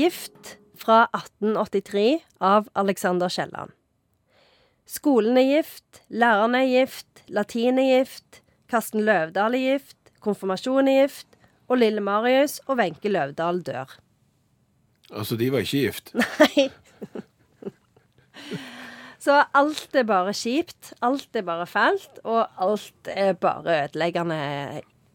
Gift fra 1883 av Alexander Kielland. Skolen er gift, læreren er gift, latin er gift, Karsten Løvdahl er gift, konfirmasjon er gift, og lille Marius og Wenche Løvdahl dør. Altså, de var ikke gift. Nei. Så alt er bare kjipt, alt er bare fælt, og alt er bare ødeleggende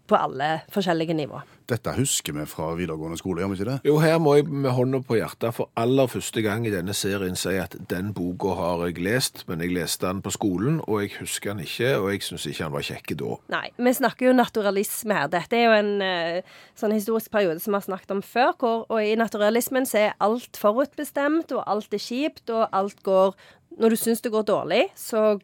på alle forskjellige nivå. Dette husker vi fra videregående skole, gjør vi ikke det? Jo, her må jeg med hånda på hjertet for aller første gang i denne serien si at den boka har jeg lest, men jeg leste den på skolen, og jeg husker den ikke, og jeg syns ikke han var kjekk da. Nei, vi snakker jo naturalisme her. Dette er jo en uh, sånn historisk periode som vi har snakket om før, hvor, og i naturalismen så er alt forutbestemt, og alt er kjipt, og alt går Når du syns det går dårlig, så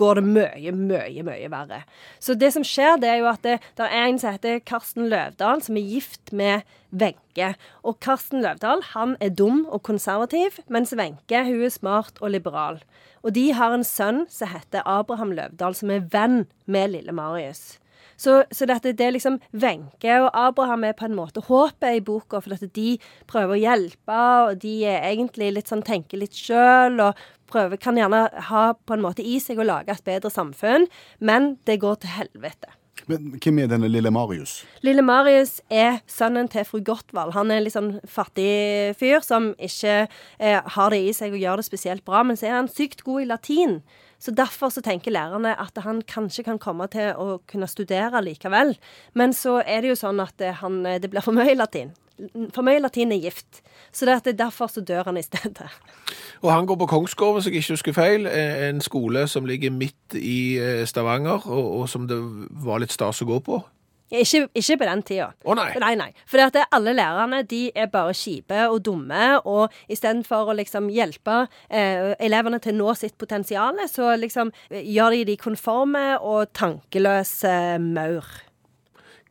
går det mye, mye, mye verre. Så det som skjer, det er jo at det, det er en som heter Karsten Løvdahl, som er gift med Wenche. Og Karsten Løvdahl han er dum og konservativ, mens Wenche hun er smart og liberal. Og de har en sønn som heter Abraham Løvdahl, som er venn med lille Marius. Så, så dette, det er liksom Wenche og Abraham er på en måte håpet i boka, for at de prøver å hjelpe, og de er egentlig litt sånn tenker litt sjøl, og prøver, kan gjerne ha på en måte i seg å lage et bedre samfunn, men det går til helvete. Men hvem er denne lille Marius? Lille Marius er sønnen til fru Gottwald. Han er en litt sånn fattig fyr som ikke eh, har det i seg å gjøre det spesielt bra, men så er han sykt god i latin. Så Derfor så tenker lærerne at han kanskje kan komme til å kunne studere likevel. Men så er det jo sånn at det, han, det blir for mye latin. For mye latin er gift. Så det er derfor så dør han i stedet. Og han går på Kongsgård, hvis jeg ikke husker feil. En skole som ligger midt i eh, Stavanger, og, og som det var litt stas å gå på. Ikke, ikke, på den tida. Å nei. nei, nei. For at alle lærerne de er bare kjipe og dumme, og istedenfor å liksom hjelpe eh, elevene til å nå sitt potensial, så liksom gjør de de konforme og tankeløse maur.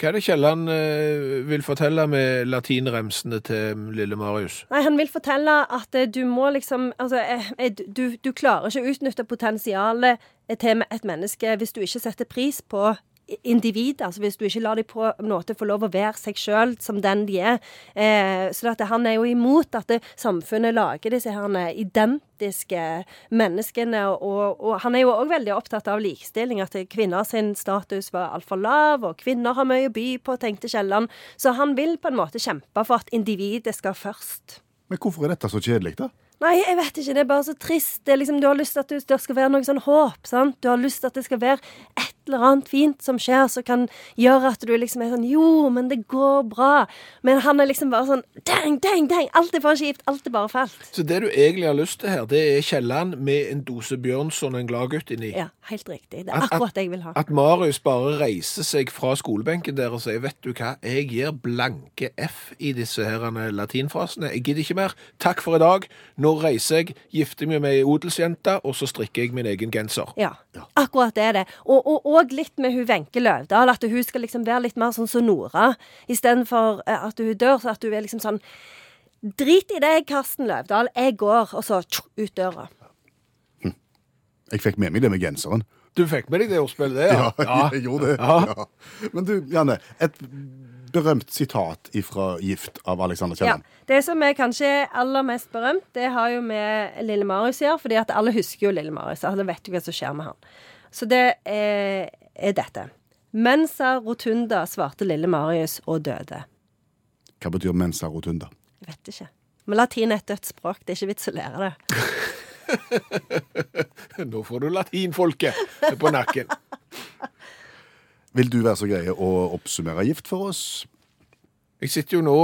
Hva er det Kielland eh, vil fortelle med latinremsene til lille Marius? Nei, Han vil fortelle at eh, du må liksom Altså, eh, du, du klarer ikke å utnytte potensialet til et menneske hvis du ikke setter pris på individ, altså hvis du ikke lar dem på en måte få lov å være seg sjøl som den de er. Eh, så at han er jo imot at det, samfunnet lager disse her identiske menneskene. Og, og han er jo òg veldig opptatt av likestilling, at kvinner sin status var altfor lav, og kvinner har mye å by på, tenkte Kielland. Så han vil på en måte kjempe for at individet skal først. Men hvorfor er dette så kjedelig, da? Nei, jeg vet ikke. Det er bare så trist. Det er liksom, du har lyst til at det skal være noe sånn håp. sant? Du har lyst til at det skal være et eller annet fint som skjer, som kan gjøre at du liksom er sånn Jo, men det går bra. Men han er liksom bare sånn Dang, dang, dang! Alt er bare kjipt. Alt er bare fælt. Så det du egentlig har lyst til her, det er Kielland med en dose Bjørnson og en gladgutt inni? Ja, helt riktig. Det er akkurat det jeg vil ha. At Marius bare reiser seg fra skolebenken der og sier vet du hva, jeg gir blanke F i disse her latinfrasene. Jeg gidder ikke mer. Takk for i dag. Nå reiser jeg, gifter meg med ei odelsjente, og så strikker jeg min egen genser. Ja, akkurat det er det. Og, og, og litt med hun Wenche Løvdahl, at hun skal liksom være litt mer sånn som Nora. Istedenfor eh, at hun dør, så at hun er liksom sånn Drit i deg, Karsten Løvdahl. Jeg går. Og så tjo, ut døra. Hm. Jeg fikk med meg det med genseren. Du fikk med deg det ordspillet, det? Ja, ja jeg gjorde det. Ja. Ja. Men du, Janne. Et berømt sitat fra 'Gift' av Alexander Kielland. Ja. Det som er kanskje aller mest berømt, det har jo med Lille Marius å gjøre. fordi at alle husker jo Lille Marius. Alle vet jo hva som skjer med han. Så det er, er dette. Mensa rotunda, svarte lille Marius og døde. Hva betyr mensa rotunda? Jeg vet ikke. Men latin er et dødt språk. Det er ikke vits å lære det. Nå får du latinfolket på nakken. Vil du være så grei å oppsummere gift for oss? Jeg sitter jo nå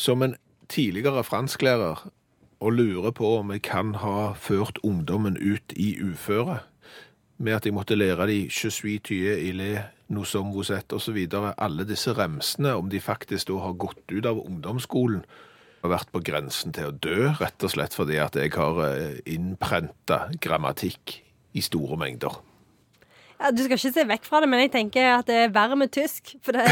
som en tidligere fransklærer og lurer på om jeg kan ha ført ungdommen ut i uføre. Med at jeg måtte lære de 'je tye ile noe som vous êtes' osv. Alle disse remsene, om de faktisk da har gått ut av ungdomsskolen og vært på grensen til å dø, rett og slett fordi at jeg har eh, innprenta grammatikk i store mengder. Ja, du skal ikke se vekk fra det, men jeg tenker at det er verre med tysk. For det,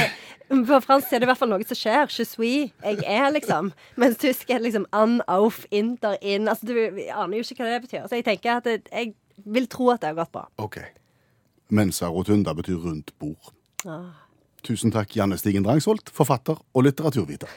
på fransk er det i hvert fall noe som skjer. Je suis. Jeg er, liksom. Mens tysk er liksom an, auf, inter, in. Altså, du aner jo ikke hva det betyr. Så jeg tenker at jeg vil tro at det har gått bra. Ok. Mensa rotunda betyr rundt bord. Ah. Tusen takk, Janne Stigen Drangsholt, forfatter og litteraturviter.